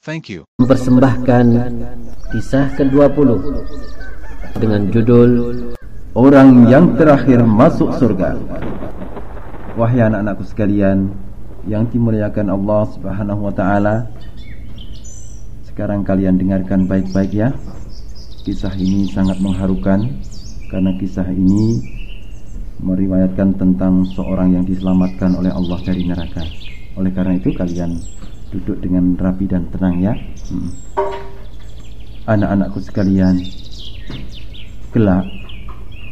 Thank you. mempersembahkan kisah ke-20 dengan judul Orang yang terakhir masuk surga. Wahai anak-anakku sekalian Yang dimuliakan Allah subhanahu wa ta'ala Sekarang kalian dengarkan baik-baik ya. Kisah ini sangat mengharukan Karena kisah ini Meriwayatkan tentang seorang yang diselamatkan oleh Allah dari neraka. Oleh karena itu kalian duduk dengan rapi dan tenang ya Hmm. Anak-anakku sekalian Kelak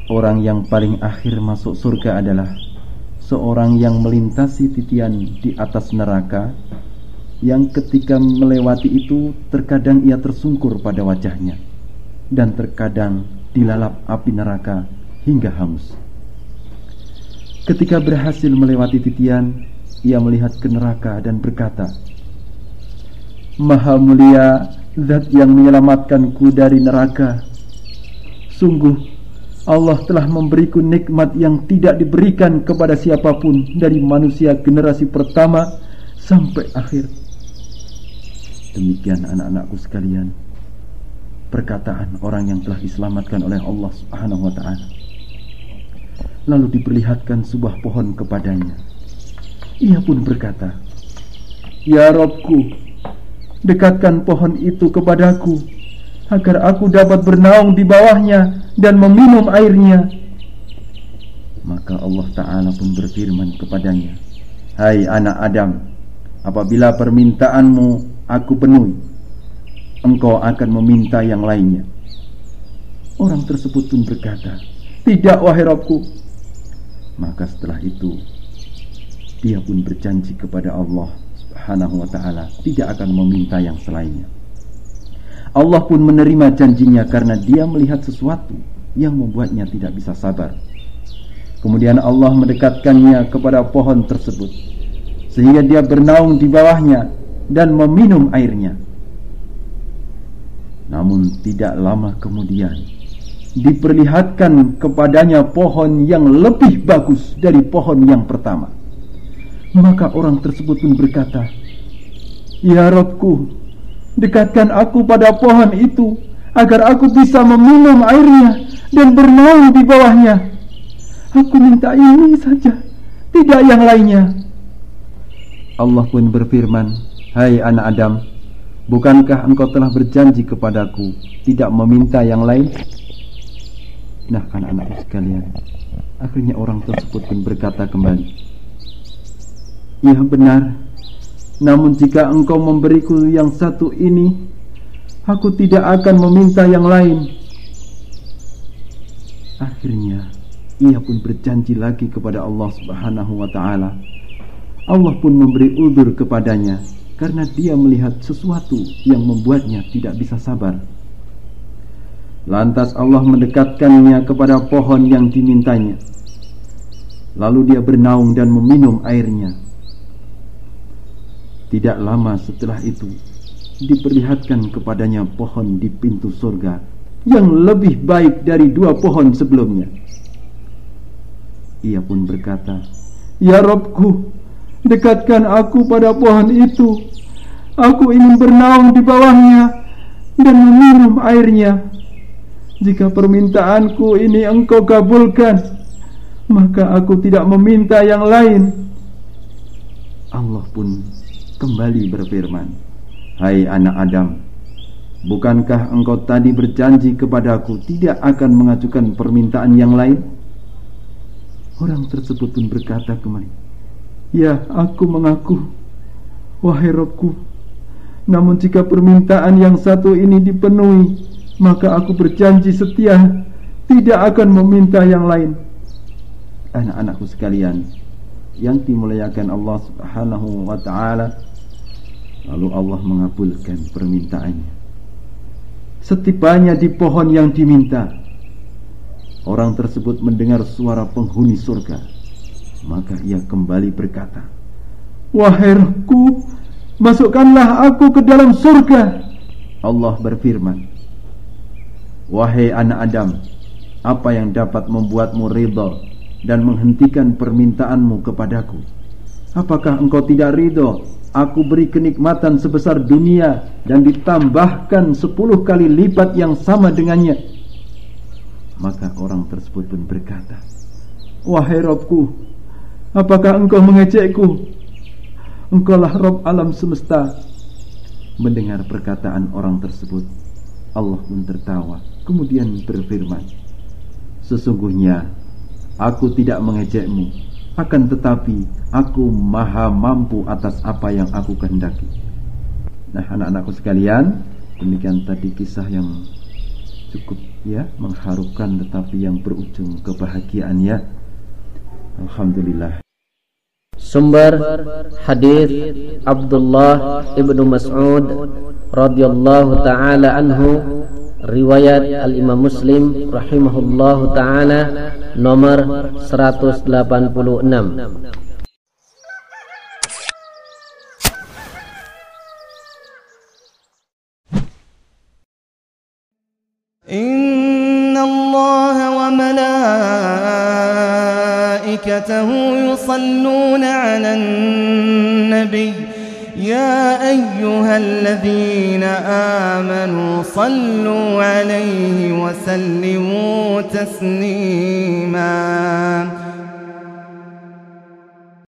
Orang yang paling akhir masuk surga adalah Seorang yang melintasi titian di atas neraka Yang ketika melewati itu Terkadang ia tersungkur pada wajahnya Dan terkadang dilalap api neraka hingga hangus Ketika berhasil melewati titian Ia melihat ke neraka dan berkata Maha mulia Zat yang menyelamatkanku dari neraka. Sungguh Allah telah memberiku nikmat yang tidak diberikan kepada siapa pun Dari manusia generasi pertama sampai akhir. Demikian anak-anakku sekalian Perkataan orang yang telah diselamatkan oleh Allah subhanahu wa ta'ala. Lalu diperlihatkan sebuah pohon kepadanya. Ia pun berkata Ya Robku Dekatkan pohon itu kepadaku Agar aku dapat bernaung di bawahnya Dan meminum airnya. Maka Allah Ta'ala pun berfirman kepadanya Hai anak Adam Apabila permintaanmu aku penuhi Engkau akan meminta yang lainnya. Orang tersebut pun berkata Tidak wahai Robku. Maka setelah itu Dia pun berjanji kepada Allah Subhanahu wa taala tidak akan meminta yang selainnya. Allah pun menerima janjinya karena dia melihat sesuatu yang membuatnya tidak bisa sabar. Kemudian Allah mendekatkannya kepada pohon tersebut sehingga dia bernaung di bawahnya dan meminum airnya. Namun tidak lama kemudian diperlihatkan kepadanya pohon yang lebih bagus dari pohon yang pertama. Maka orang tersebut pun berkata, Ya Robku, dekatkan aku pada pohon itu, agar aku bisa meminum airnya dan bernaung di bawahnya. Aku minta ini saja, tidak yang lainnya. Allah pun berfirman, Hai anak Adam, bukankah engkau telah berjanji kepadaku tidak meminta yang lain? Nah anak-anak sekalian, akhirnya orang tersebut pun berkata kembali, Ya benar. Namun jika engkau memberiku yang satu ini Aku tidak akan meminta yang lain. Akhirnya Ia pun berjanji lagi kepada Allah subhanahu wa ta'ala. Allah pun memberi udur kepadanya Karena dia melihat sesuatu yang membuatnya tidak bisa sabar. Lantas Allah mendekatkannya kepada pohon yang dimintanya. Lalu dia bernaung dan meminum airnya tidak lama setelah itu Diperlihatkan kepadanya pohon di pintu surga Yang lebih baik dari dua pohon sebelumnya. Ia pun berkata Ya Robku Dekatkan aku pada pohon itu. Aku ingin bernaung di bawahnya Dan meminum airnya. Jika permintaanku ini engkau kabulkan Maka aku tidak meminta yang lain. Allah pun kembali berfirman, "Hai anak Adam, bukankah engkau tadi berjanji kepadaku tidak akan mengajukan permintaan yang lain?" Orang tersebut pun berkata kembali, "Ya, aku mengaku, wahai Robku. Namun jika permintaan yang satu ini dipenuhi, maka aku berjanji setia tidak akan meminta yang lain." Anak-anakku sekalian, yang dimuliakan Allah Subhanahu wa taala Lalu Allah mengabulkan permintaannya Setibanya di pohon yang diminta, orang tersebut mendengar suara penghuni surga. Maka ia kembali berkata, Wahai rohku, masukkanlah aku ke dalam surga. Allah berfirman, Wahai anak Adam, apa yang dapat membuatmu ridha dan menghentikan permintaanmu kepadaku? Apakah engkau tidak ridho Aku beri kenikmatan sebesar dunia dan ditambahkan sepuluh kali lipat yang sama dengannya. Maka orang tersebut pun berkata, Wahai Robku, apakah engkau mengejekku? Engkaulah Rob alam semesta. Mendengar perkataan orang tersebut, Allah pun tertawa, kemudian berfirman, Sesungguhnya, aku tidak mengejekmu, akan tetapi aku maha mampu atas apa yang aku kehendaki. Nah, anak-anakku sekalian, demikian tadi kisah yang cukup ya mengharukan tetapi yang berujung kebahagiaan ya. Alhamdulillah. Sumber hadis Abdullah ibnu Mas'ud radhiyallahu taala anhu riwayat Al Imam Muslim rahimahullahu taala nomor 186 Inna Allah wa malaikatahu yusalluna 'alan nabiy يا أيها الذين آمنوا صلوا عليه وسلموا تسليماً.